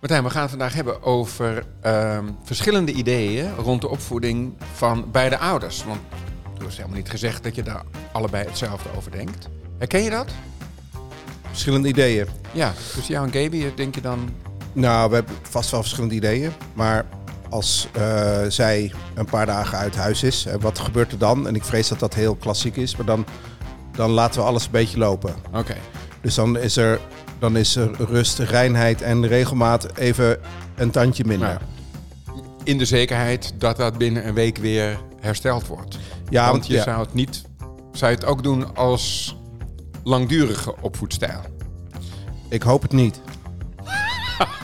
Martijn, we gaan het vandaag hebben over ehm, verschillende ideeën rond de opvoeding van beide ouders. Want er is helemaal niet gezegd dat je daar allebei hetzelfde over denkt. Herken je dat? Verschillende ideeën. Ja, dus jou en Gaby, denk je dan... Nou, we hebben vast wel verschillende ideeën. Maar als eh, zij een paar dagen uit huis is, eh, wat gebeurt er dan? En ik vrees dat dat heel klassiek is, maar dan, dan laten we alles een beetje lopen. Oké. Dus dan is er, dan is er rust, reinheid en regelmaat even een tandje minder. Nou in de zekerheid dat dat binnen een week weer hersteld wordt. Ja, Want je ja. zou het niet... Zou je het ook doen als langdurige opvoedstijl? Ik hoop het niet.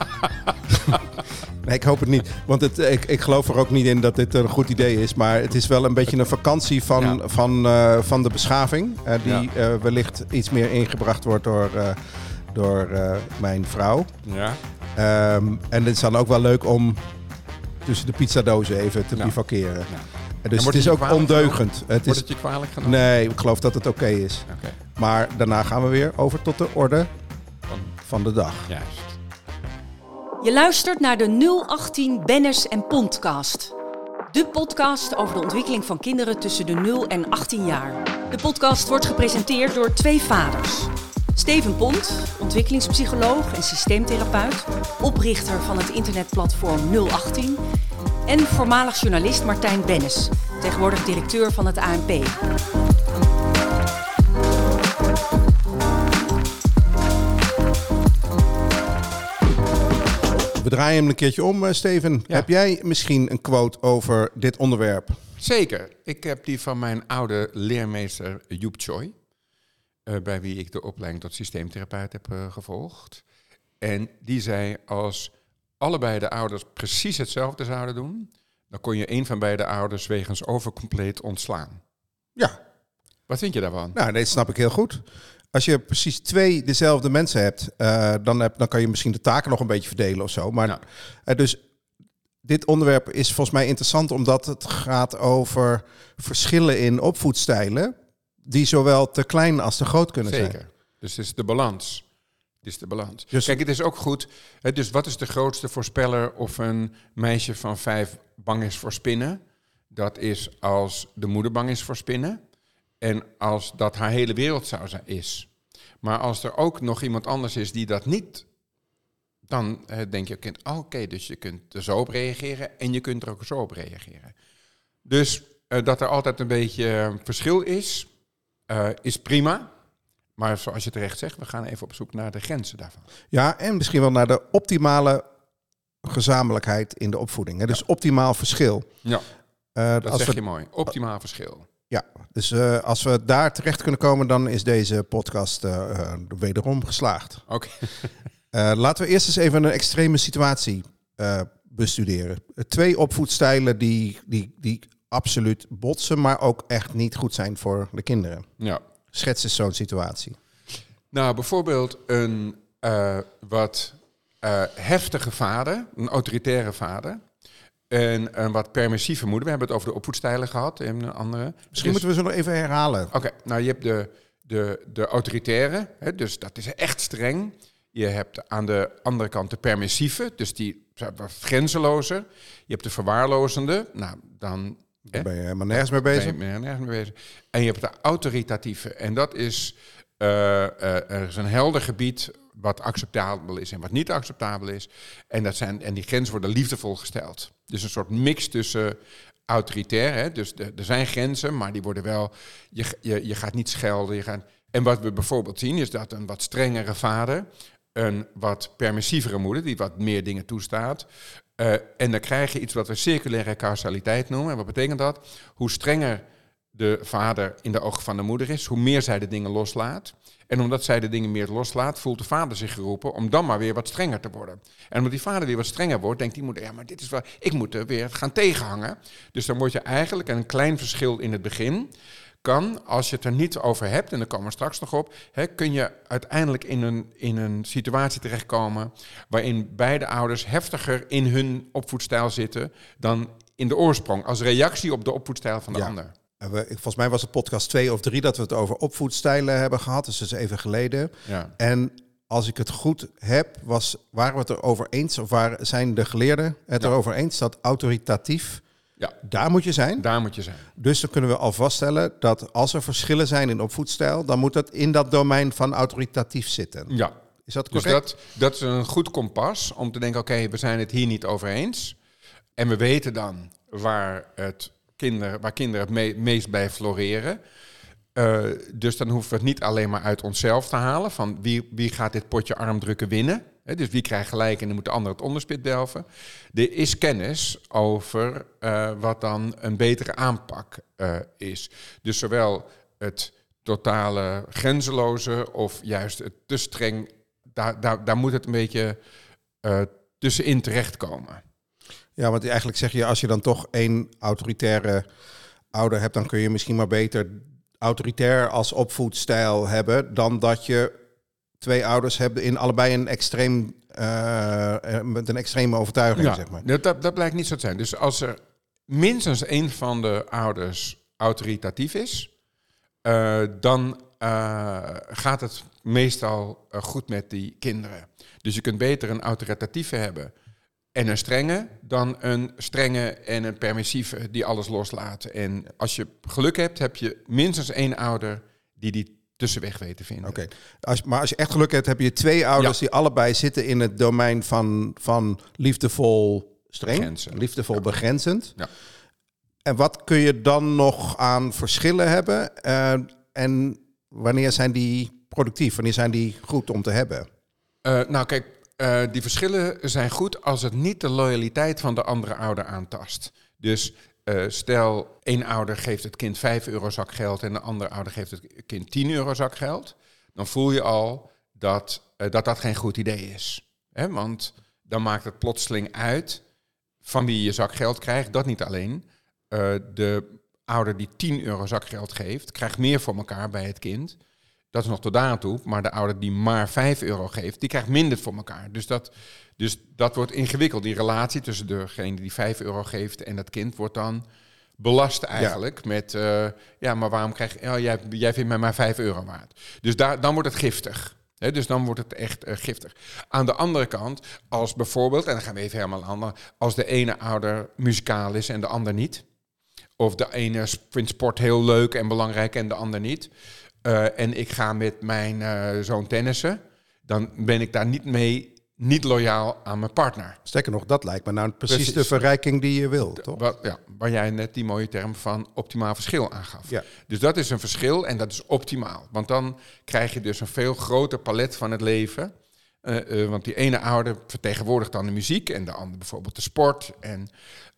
nee, ik hoop het niet. Want het, ik, ik geloof er ook niet in dat dit een goed idee is. Maar het is wel een beetje een vakantie van, Ja. van, eh, van de beschaving. eh, die Ja. eh, wellicht iets meer ingebracht wordt door, door eh, mijn vrouw. Ja. Ehm, en het is dan ook wel leuk om tussen de pizzadozen even te Ja. bivakeren. Ja. En Dus het is het ook ondeugend. Het Wordt is, het je kwalijk genomen? nee, ik geloof dat het oké is. Oké, Maar daarna gaan we weer over tot de orde van- van de dag. juist. Je luistert naar de 018 Bennis en Pondcast. De podcast over de ontwikkeling van kinderen tussen de 0 en 18 jaar. De podcast wordt gepresenteerd door twee vaders. Steven Pont, ontwikkelingspsycholoog en systeemtherapeut, oprichter van het internetplatform 018. En voormalig journalist Martijn Bennis, tegenwoordig directeur van het ANP. We draaien hem een keertje om, eh, Steven. Ja. Heb jij misschien een quote over dit onderwerp? Zeker. Ik heb die van mijn oude leermeester Joep Choi. Eh, bij wie ik de opleiding tot systeemtherapeut heb eh, gevolgd. En die zei, als allebei de ouders precies hetzelfde zouden doen... dan kon je een van beide ouders wegens overcompleet ontslaan. Ja, Wat vind je daarvan? nou, dat snap ik heel goed. Als je precies twee dezelfde mensen hebt, eh, dan, heb, dan kan je misschien de taken nog een beetje verdelen of zo. Maar Ja. dus dit onderwerp is volgens mij interessant omdat het gaat over verschillen in opvoedstijlen, die zowel te klein als te groot kunnen zijn. Zeker. Dus het is de balans. Het is de balans. Dus- Kijk, het is ook goed. Hè, dus wat is de grootste voorspeller of een meisje van vijf bang is voor spinnen? Dat is als de moeder bang is voor spinnen. En als dat haar hele wereld zou zijn, is. Maar als er ook nog iemand anders is die dat niet, dan eh, denk je, kind, oké, dus je kunt er zo op reageren en je kunt er ook zo op reageren. Dus eh, dat er altijd een beetje verschil is, eh, is prima. Maar zoals je terecht zegt, we gaan even op zoek naar de grenzen daarvan. Ja, en misschien wel naar de optimale gezamenlijkheid in de opvoeding. Hè? Dus optimaal verschil. Ja, Eh, dat zeg we, je mooi. Optimaal verschil. Ja, dus eh, als we daar terecht kunnen komen, dan is deze podcast eh, wederom geslaagd. Oké. Laten we eerst eens even een extreme situatie bestuderen. Twee opvoedstijlen die, die, die absoluut botsen, maar ook echt niet goed zijn voor de kinderen. Ja. Schets eens zo'n situatie. Nou, bijvoorbeeld een eh, wat eh, heftige vader, een autoritaire vader. En een wat permissieve moeder. We hebben het over de opvoedstijlen gehad in een andere. Misschien moeten we ze nog even herhalen. Oké, nou je hebt de, de, de autoritaire, hè, dus dat is echt streng. Je hebt aan de andere kant de permissieve, dus die zijn wat grenzelozer. Je hebt de verwaarlozende, nou dan Daar ben je helemaal nergens mee bezig. ben je nergens mee bezig. En je hebt de autoritatieve, en dat is, eh, eh, er is een helder gebied wat acceptabel is en wat niet acceptabel is. En, dat zijn, en die grenzen worden liefdevol gesteld. Dus een soort mix tussen autoritair, hè? dus de- er zijn grenzen, maar die worden wel, je, je, je gaat niet schelden. Je gaat, en wat we bijvoorbeeld zien is dat een wat strengere vader, een wat permissievere moeder, die wat meer dingen toestaat. Eh, en dan krijg je iets wat we circulaire causaliteit noemen. En wat betekent dat? Hoe strenger de vader in de ogen van de moeder is, hoe meer zij de dingen loslaat. En omdat zij de dingen meer loslaat, voelt de vader zich geroepen om dan maar weer wat strenger te worden. En omdat die vader weer wat strenger wordt, denkt die moeder, ja, maar dit is wel, ik moet er weer gaan tegenhangen. Dus dan word je eigenlijk een klein verschil in het begin. Kan, als je het er niet over hebt, en daar komen we straks nog op, hè, kun je uiteindelijk in een, in een situatie terechtkomen waarin beide ouders heftiger in hun opvoedstijl zitten dan in de oorsprong, als reactie op de opvoedstijl van de Ja. ander. En we, ik- volgens mij was het podcast twee of drie dat we het over opvoedstijlen hebben gehad. Dus dat is even geleden. Ja. En als ik het goed heb, was, waren we het erover eens, of waren, zijn de geleerden het Ja. erover eens dat autoritatief, Ja. daar moet je zijn. Daar moet je zijn. Dus dan kunnen we al vaststellen dat als er verschillen zijn in opvoedstijl, dan moet dat in dat domein van autoritatief zitten. Ja. Is dat Dus correct? dat, dat is een goed kompas om te denken, oké, we zijn het hier niet over eens. En we weten dan waar, het kinder, waar kinderen het me- meest bij floreren. Eh, dus dan hoeven we het niet alleen maar uit onszelf te halen. Van wie, wie gaat dit potje armdrukken winnen? Dus wie krijgt gelijk en dan moet de ander het onderspit delven. Er is kennis over eh, wat dan een betere aanpak eh, is. Dus zowel het totale grenzeloze of juist het te streng, daar, daar, daar moet het een beetje eh, tussenin terechtkomen. Ja, want eigenlijk zeg je, als je dan toch één autoritaire ouder hebt, dan kun je misschien maar beter autoritair als opvoedstijl hebben dan dat je twee ouders hebt in allebei een extreem, eh, eh, met een extreme overtuiging, zeg maar. dat, dat, dat blijkt niet zo te zijn. Dus als er minstens één van de ouders autoritatief is, eh, dan gaat het meestal goed met die kinderen. Dus je kunt beter een autoritatieve hebben en een strenge dan een strenge en een permissieve die alles loslaten. En als je geluk hebt, heb je minstens één ouder die die tussenweg weet te vinden. Oké, als, maar als je echt geluk hebt, heb je twee ouders Ja. die allebei zitten in het domein van, van liefdevol streng, Begrenzen. liefdevol begrenzend. Ja. En wat kun je dan nog aan verschillen hebben? Eh, en wanneer zijn die productief? Wanneer zijn die goed om te hebben? Eh, nou, kijk, eh, die verschillen zijn goed als het niet de loyaliteit van de andere ouder aantast. Dus eh, stel, één ouder geeft het kind 5 euro zakgeld en de andere ouder geeft het kind 10 euro zakgeld. Dan voel je al dat eh, dat, dat geen goed idee is. Hè? Want dan maakt het plotseling uit van wie je zakgeld krijgt. Dat niet alleen. Eh, de ouder die 10 euro zakgeld geeft, krijgt meer voor elkaar bij het kind. Dat is nog tot daar aan toe. Maar de ouder die maar 5 euro geeft, die krijgt minder voor elkaar. Dus dat, dus dat wordt ingewikkeld. Die relatie tussen degene die 5 euro geeft en dat kind wordt dan belast eigenlijk. Met, eh, ja, maar waarom krijg je... Ja, jij, jij vindt mij maar 5 euro waard. Dus daar, dan wordt het giftig. Dus dan wordt het echt eh, giftig. Aan de andere kant, als bijvoorbeeld... En dan gaan we even helemaal aan... Als de ene ouder muzikaal is en de ander niet... Of de ene vindt sport heel leuk en belangrijk en de ander niet. Eh, en ik ga met mijn eh, zoon tennissen. Dan ben ik daar niet mee niet loyaal aan mijn partner. Sterker nog, dat lijkt me nou precies, Precies. de verrijking die je wil, toch? Wat, ja, waar jij net die mooie term van optimaal verschil aangaf. Ja. Dus dat is een verschil en dat is optimaal. Want dan krijg je dus een veel groter palet van het leven. Eh, want die ene ouder vertegenwoordigt dan de muziek en de ander bijvoorbeeld de sport. En,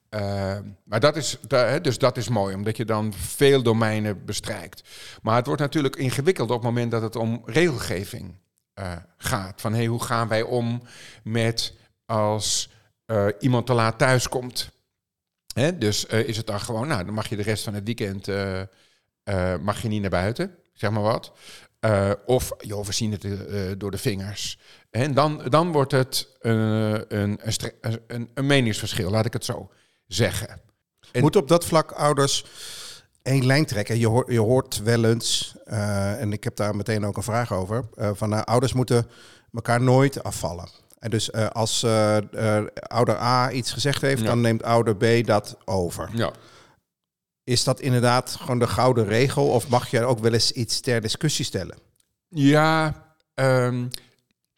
eh, maar dat is, dus dat is mooi, omdat je dan veel domeinen bestrijkt. Maar het wordt natuurlijk ingewikkeld op het moment dat het om regelgeving eh, gaat. Van hey, hoe gaan wij om met als eh, iemand te laat thuis komt? Hè, dus eh, is het dan gewoon, nou, dan mag je de rest van het weekend mag je niet naar buiten, zeg maar wat. Of, joh, we zien het door de vingers. En dan, dan wordt het een, een, een meningsverschil, laat ik het zo zeggen. En- Moet op dat vlak ouders één lijn trekken? Je hoort, je hoort wel eens, eh, en ik heb daar meteen ook een vraag over, eh, van nou, ouders moeten elkaar nooit afvallen. En dus eh, als ouder A iets gezegd heeft, Ja. dan neemt ouder B dat over. Ja. Is dat inderdaad gewoon de gouden regel of mag je ook wel eens iets ter discussie stellen? Ja, ehm,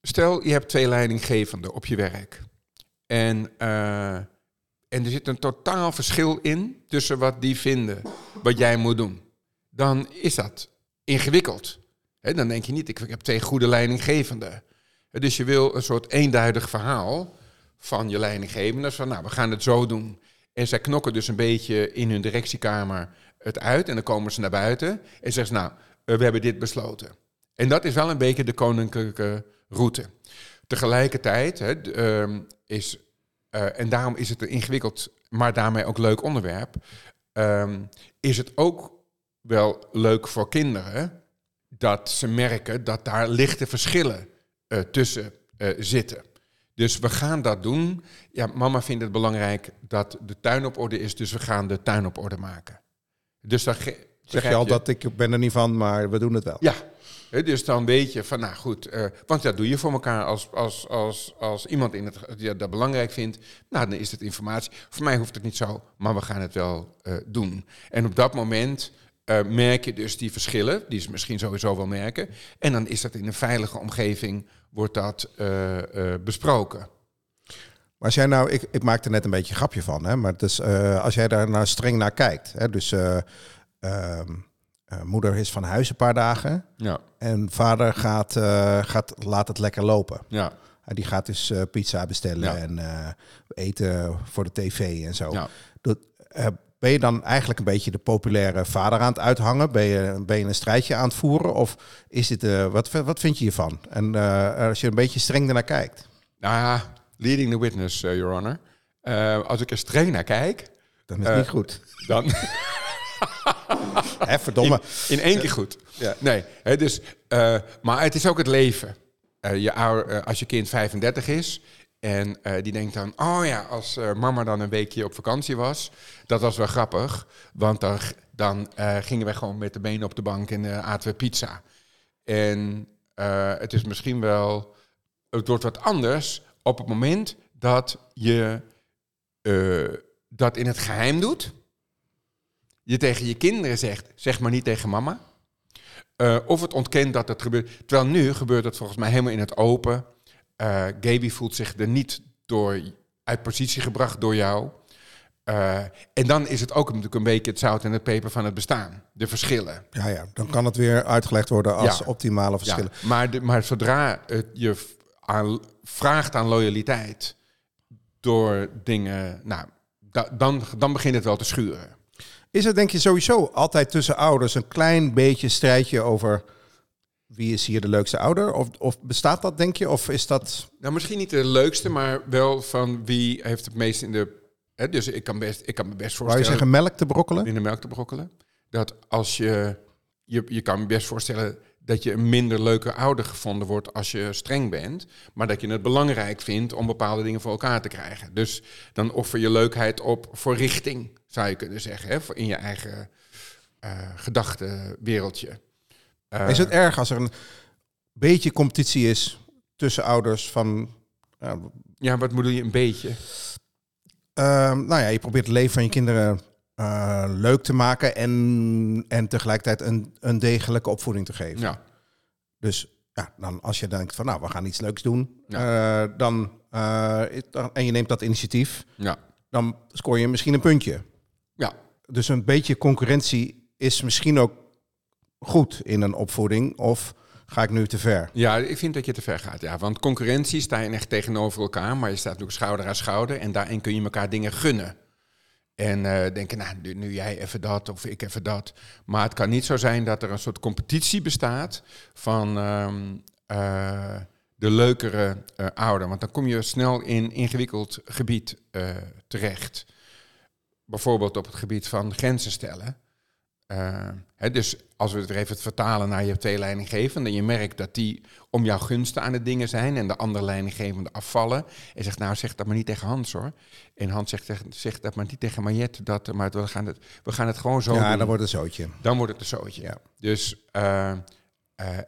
stel je hebt twee leidinggevenden op je werk. En, en er zit een totaal verschil in tussen wat die vinden, wat jij moet doen. Dan is dat ingewikkeld. Hè, dan denk je niet, ik heb twee goede leidinggevenden. Dus je wil een soort eenduidig verhaal van je leidinggevenden. Van nou, we gaan het zo doen. En zij knokken dus een beetje in hun directiekamer het uit. En dan komen ze naar buiten en zeggen ze, nou, eh, we hebben dit besloten. En dat is wel een beetje de koninklijke route. Tegelijkertijd ehm, is, en daarom is het een ingewikkeld, maar daarmee ook leuk onderwerp, ehm, is het ook wel leuk voor kinderen dat ze merken dat daar lichte verschillen eh, tussen eh, zitten. Dus we gaan dat doen. Ja, mama vindt het belangrijk dat de tuin op orde is, dus we gaan de tuin op orde maken. Dus dan Zeg je al dat ik ben er niet van, maar we doen het wel. ja, Dus dan weet je van, nou goed, eh, want dat doe je voor elkaar als, als, als, als iemand in het, die dat belangrijk vindt. Nou, dan is het informatie. Voor mij hoeft het niet zo, maar we gaan het wel eh, doen. En op dat moment eh, merk je dus die verschillen, die ze misschien sowieso wel merken. En dan is dat in een veilige omgeving, wordt dat besproken. Maar als jij nou, ik, ik maakte net een beetje een grapje van, hè, maar dus, als jij daar nou streng naar kijkt, hè, dus eh, eh, moeder is van huis een paar dagen Ja, en vader gaat, eh, gaat laat het lekker lopen. ja, Uh, die gaat dus eh, pizza bestellen Ja. en eten voor de tv en zo. ja. Dat, ben je dan eigenlijk een beetje de populaire vader aan het uithangen? Ben je, ben je een strijdje aan het voeren? Of is dit, wat, wat vind je hiervan? En als je een beetje streng ernaar kijkt. Nou ja, leading the witness, Your Honor. Als ik er streng naar kijk, Dan is het niet goed. dan... Hè, verdomme. In, in één keer goed. Ja. Nee, hè, dus, eh, maar het is ook het leven. Eh, je ouder, eh, als je kind 35 is en die denkt dan... oh ja, als mama dan een weekje op vakantie was... dat was wel grappig, want dan, dan gingen we gewoon met de benen op de bank... en aten we pizza. En het is misschien wel... het wordt wat anders op het moment dat je dat in het geheim doet je tegen je kinderen zegt, zeg maar niet tegen mama. Eh, of het ontkent dat het gebeurt. Terwijl nu gebeurt het volgens mij helemaal in het open. Eh Gaby voelt zich er niet door uit positie gebracht door jou. Eh, en dan is het ook natuurlijk een beetje het zout en het peper van het bestaan. De verschillen. Ja, ja, dan kan het weer uitgelegd worden als Ja. optimale Ja, verschillen. maar, de, maar zodra het je aan, vraagt aan loyaliteit door dingen, nou, da- dan, dan begint het wel te schuren. Is er denk je sowieso altijd tussen ouders een klein beetje strijdje over wie is hier de leukste ouder? Of, of bestaat dat denk je? Of is dat... Nou, misschien niet de leukste, maar wel van wie heeft het meest in de. Hè, dus ik kan, best, ik kan me best Wou je voorstellen. zeggen melk te brokkelen? in de melk te brokkelen. Dat als je. Je, je kan me best voorstellen dat je een minder leuke ouder gevonden wordt als je streng bent. Maar dat je het belangrijk vindt om bepaalde dingen voor elkaar te krijgen. Dus dan offer je leukheid op voor richting, zou je kunnen zeggen. Hè, voor in je eigen eh gedachtenwereldje. Eh, Is het erg als er een beetje competitie is tussen ouders van... ja, Ja, wat bedoel je een beetje? Ehm, nou ja, je probeert het leven van je kinderen eh, leuk te maken en, en tegelijkertijd een, een degelijke opvoeding te geven. Ja, Dus ja, dan als je denkt van nou, we gaan iets leuks doen, eh, dan, eh, dan- en je neemt dat initiatief, ja, dan scoor je misschien een puntje. ja. Dus een beetje concurrentie is misschien ook goed in een opvoeding, of ga ik nu te ver? Ja, ik vind dat je te ver gaat. Ja. Want concurrentie sta je echt tegenover elkaar, maar je staat natuurlijk schouder aan schouder en daarin kun je elkaar dingen gunnen. En eh, denken, nou, nu, jij even dat of ik even dat. Maar het kan niet zo zijn dat er een soort competitie bestaat van ehm, eh, de leukere eh, ouder. Want dan kom je snel in ingewikkeld gebied terecht. Bijvoorbeeld op het gebied van grenzen stellen. Eh, hè, dus als we het er even vertalen naar je twee leidinggevenden, en je merkt dat die om jouw gunsten aan het dingen zijn en de andere leidinggevende afvallen. En zegt, nou zeg dat maar niet tegen Hans hoor. En Hans zegt, zeg dat maar niet tegen Mariette, dat, maar we gaan, het, we gaan het gewoon zo ja, doen. dan wordt het zootje. Dan wordt het een zootje. Ja. Dus, eh, eh,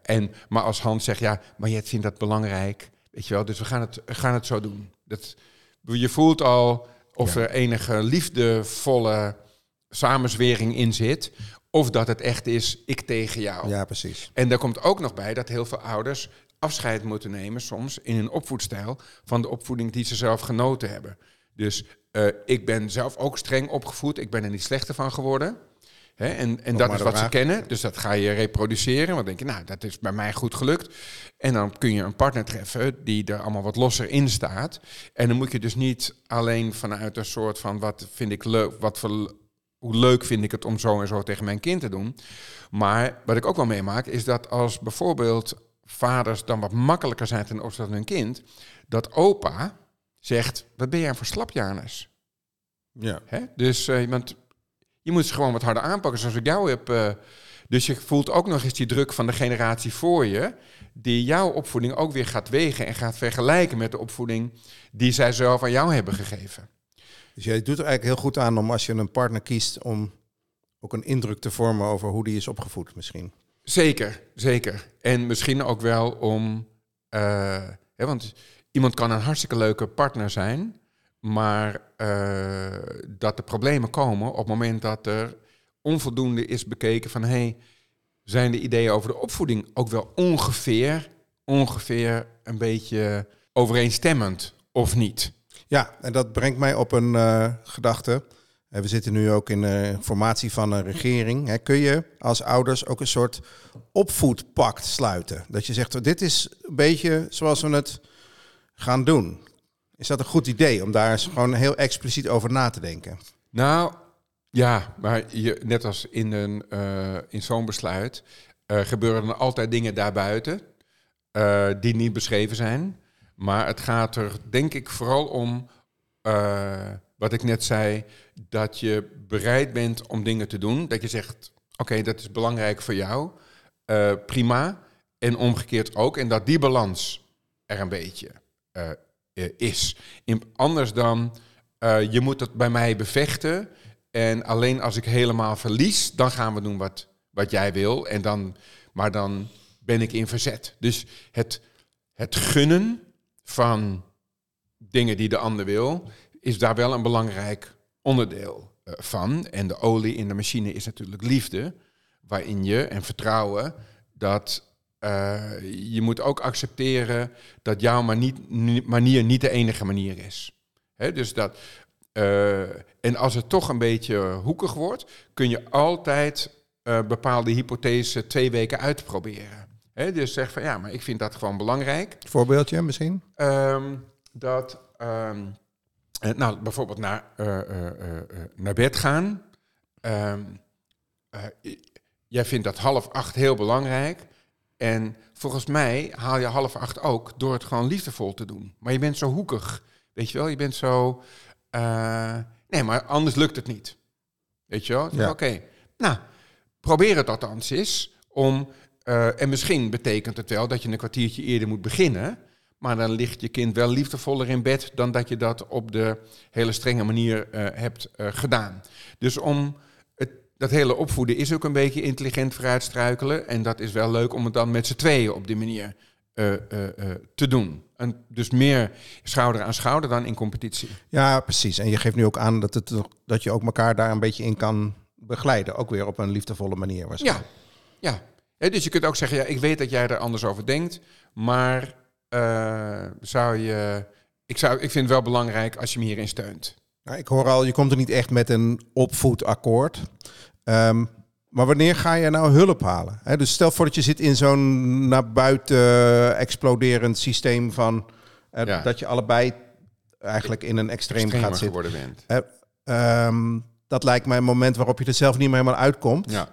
en, maar als Hans zegt, ja, Mariette vindt dat belangrijk, weet je wel, dus we gaan het, gaan het zo doen. Dat, je voelt al of Ja. er enige liefdevolle samenzwering in zit, of dat het echt is, ik tegen jou. Ja, precies. En daar komt ook nog bij dat heel veel ouders afscheid moeten nemen, soms in hun opvoedstijl, van de opvoeding die ze zelf genoten hebben. Dus eh, ik ben zelf ook streng opgevoed, ik ben er niet slechter van geworden. Hè, en en dat is wat ze kennen, dus dat ga je reproduceren. Want denk je, nou, dat is bij mij goed gelukt. En dan kun je een partner treffen die er allemaal wat losser in staat. En dan moet je dus niet alleen vanuit een soort van wat vind ik leuk, wat voor, hoe leuk vind ik het om zo en zo tegen mijn kind te doen. Maar wat ik ook wel meemaak, is dat als bijvoorbeeld vaders dan wat makkelijker zijn ten opzichte van hun kind, dat opa zegt: Wat ben jij voor slapjanus? Ja. Hè? Dus eh, want je moet ze gewoon wat harder aanpakken, zoals ik jou heb. eh, dus je voelt ook nog eens die druk van de generatie voor je, die jouw opvoeding ook weer gaat wegen en gaat vergelijken met de opvoeding die zij zelf aan jou hebben gegeven. Dus jij doet er eigenlijk heel goed aan om als je een partner kiest om ook een indruk te vormen over hoe die is opgevoed misschien. Zeker, zeker. En misschien ook wel om, eh, hè, want iemand kan een hartstikke leuke partner zijn, maar eh, dat de problemen komen op het moment dat er onvoldoende is bekeken van, hey, zijn de ideeën over de opvoeding ook wel ongeveer, ongeveer een beetje overeenstemmend of niet? Ja, en dat brengt mij op een eh, gedachte. Eh, We zitten nu ook in de formatie van een regering. Kun je als ouders ook een soort opvoedpact sluiten? Dat je zegt, dit is een beetje zoals we het gaan doen. Is dat een goed idee om daar eens gewoon heel expliciet over na te denken? Nou, ja, maar je, net als in, een, eh, in zo'n besluit eh, gebeuren er altijd dingen daarbuiten eh, die niet beschreven zijn. Maar het gaat er denk ik vooral om, eh, wat ik net zei, dat je bereid bent om dingen te doen. Dat je zegt, oké, dat is belangrijk voor jou, eh, prima. En omgekeerd ook. En dat die balans er een beetje eh, is. In, anders dan, je moet het bij mij bevechten. En alleen als ik helemaal verlies, dan gaan we doen wat, wat jij wil. En dan, maar dan ben ik in verzet. Dus het, het gunnen van dingen die de ander wil, is daar wel een belangrijk onderdeel eh, van. En de olie in de machine is natuurlijk liefde, waarin je en vertrouwen dat eh, je moet ook accepteren dat jouw mani- ni- manier niet de enige manier is. Dus dat, eh, en als het toch een beetje hoekig wordt, kun je altijd eh, bepaalde hypothesen twee weken uitproberen. Dus zeg van ja, maar ik vind dat gewoon belangrijk. Voorbeeldje misschien? Ehm, dat, ehm, eh, nou, bijvoorbeeld naar, eh, eh, naar bed gaan. Ehm, eh, jij vindt dat half acht heel belangrijk. En volgens mij haal je half acht ook door het gewoon liefdevol te doen. Maar je bent zo hoekig. Weet je wel, je bent zo. nee, maar anders lukt het niet. Weet je wel? Ja. Oké, nou, probeer het althans eens om. Eh, en misschien betekent het wel dat je een kwartiertje eerder moet beginnen. Maar dan ligt je kind wel liefdevoller in bed dan dat je dat op de hele strenge manier eh, hebt eh, gedaan. Dus om het, dat hele opvoeden is ook een beetje intelligent vooruitstruikelen. En dat is wel leuk om het dan met z'n tweeën op die manier te doen. En dus meer schouder aan schouder dan in competitie. Ja, precies. En je geeft nu ook aan dat, het, dat je ook elkaar daar een beetje in kan begeleiden. Ook weer op een liefdevolle manier waarschijnlijk. Ja, ja. Dus je kunt ook zeggen, ja, ik weet dat jij er anders over denkt, maar eh, zou je, ik, zou, ik vind het wel belangrijk als je me hierin steunt. Nou, ik hoor al, je komt er niet echt met een opvoedakkoord. Ehm, maar wanneer ga je nou hulp halen? Dus stel voor dat je zit in zo'n naar buiten eh, exploderend systeem van eh, Ja. dat je allebei eigenlijk in een extreem Extremer gaat zitten. bent. Ehm, dat lijkt mij een moment waarop je er zelf niet meer helemaal uitkomt. Ja,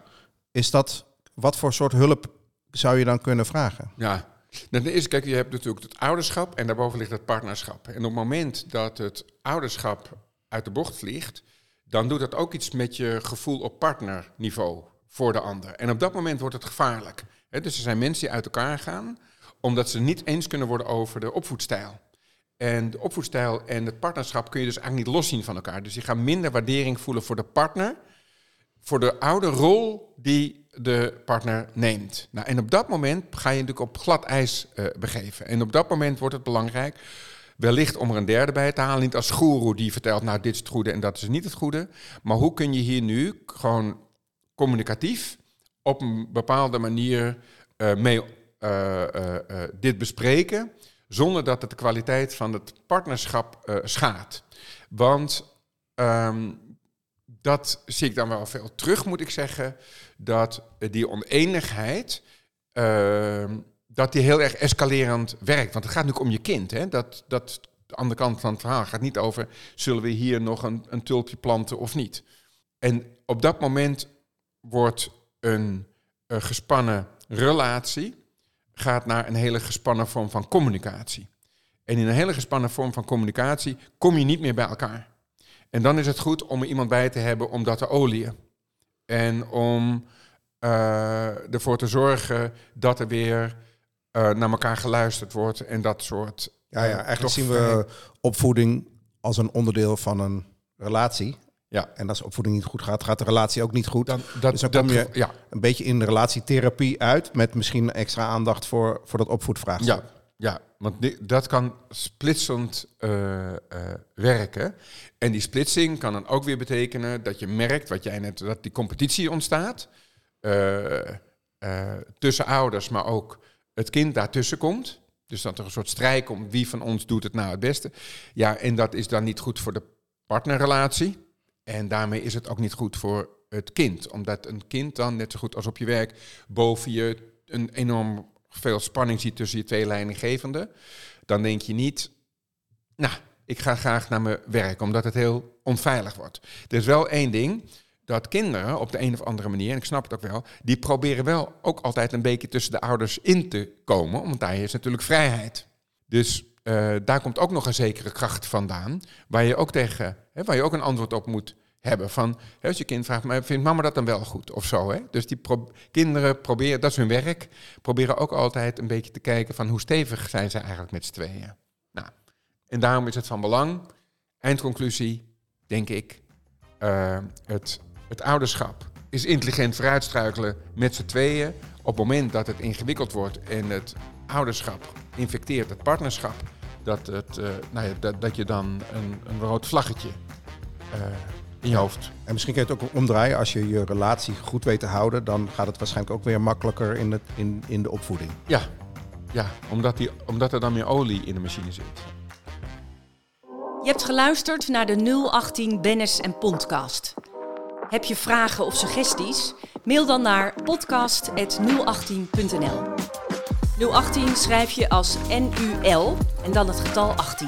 Is dat wat voor soort hulp zou je dan kunnen vragen? ja. Nou, de eerste, kijk, je hebt natuurlijk het ouderschap en daarboven ligt het partnerschap. En op het moment dat het ouderschap uit de bocht vliegt, dan doet dat ook iets met je gevoel op partnerniveau voor de ander. En op dat moment wordt het gevaarlijk. Dus er zijn mensen die uit elkaar gaan, omdat ze niet eens kunnen worden over de opvoedstijl. En de opvoedstijl en het partnerschap kun je dus eigenlijk niet loszien van elkaar. Dus je gaat minder waardering voelen voor de partner, voor de oude rol die de partner neemt. Nou, en op dat moment ga je natuurlijk op glad ijs eh, begeven. En op dat moment wordt het belangrijk, wellicht om er een derde bij te halen, niet als goeroe die vertelt, nou dit is het goede en dat is niet het goede. Maar hoe kun je hier nu gewoon communicatief op een bepaalde manier eh, mee eh, dit bespreken, zonder dat het de kwaliteit van het partnerschap schaadt. Want ehm, dat zie ik dan wel veel terug, moet ik zeggen, dat die oneenigheid, ehm, dat die heel erg escalerend werkt. Want het gaat natuurlijk om je kind. Hè? Dat, dat, de andere kant van het verhaal gaat niet over, zullen we hier nog een, een tulpje planten of niet? En op dat moment wordt een, eh, gespannen relatie, gaat naar een hele gespannen vorm van communicatie. En in een hele gespannen vorm van communicatie kom je niet meer bij elkaar. En dan is het goed om er iemand bij te hebben om dat te olieën. En om eh, ervoor te zorgen dat er weer eh, naar elkaar geluisterd wordt en dat soort. Ja, ja eh, eigenlijk zien we opvoeding als een onderdeel van een relatie. Ja. En als opvoeding niet goed gaat, gaat de relatie ook niet goed. Dan, dat, dus dan dat kom je ja, een beetje in relatietherapie uit. Met misschien extra aandacht voor, voor dat opvoedvraagstuk. Ja, ja want dat kan splitsend eh, eh, werken. En die splitsing kan dan ook weer betekenen dat je merkt, wat jij net, dat die competitie ontstaat. eh, tussen ouders, maar ook het kind daartussen komt. Dus dat er een soort strijd komt, wie van ons doet het nou het beste. Ja, en dat is dan niet goed voor de partnerrelatie. En daarmee is het ook niet goed voor het kind. Omdat een kind dan, net zo goed als op je werk, boven je een enorm veel spanning ziet tussen je twee leidinggevenden. Dan denk je niet, nou, ik ga graag naar mijn werk, omdat het heel onveilig wordt. Er is wel één ding, dat kinderen op de een of andere manier, en ik snap het ook wel, die proberen wel ook altijd een beetje tussen de ouders in te komen, want daar is natuurlijk vrijheid. Dus eh, daar komt ook nog een zekere kracht vandaan, waar je ook tegen, hè, waar je ook een antwoord op moet hebben. Van, als je kind vraagt, maar vindt mama dat dan wel goed of zo? Hè? Dus die kinderen proberen, dat is hun werk, proberen ook altijd een beetje te kijken van hoe stevig zijn ze eigenlijk met z'n tweeën. Nou, en daarom is het van belang, eindconclusie, denk ik, eh, het, het ouderschap is intelligent vooruitstruikelen met z'n tweeën. Op het moment dat het ingewikkeld wordt en het ouderschap infecteert het partnerschap, dat, het, eh, nou ja, dat, dat je dan een, een rood vlaggetje eh, in je hoofd. En misschien kun je het ook omdraaien. Als je je relatie goed weet te houden, dan gaat het waarschijnlijk ook weer makkelijker in, het, in, in de opvoeding. Ja, ja omdat, die, omdat er dan meer olie in de machine zit. Je hebt geluisterd naar de 018 Bennis en Podcast. Heb je vragen of suggesties? Mail dan naar podcast.018.nl 018 schrijf je als NUL en dan het getal 18.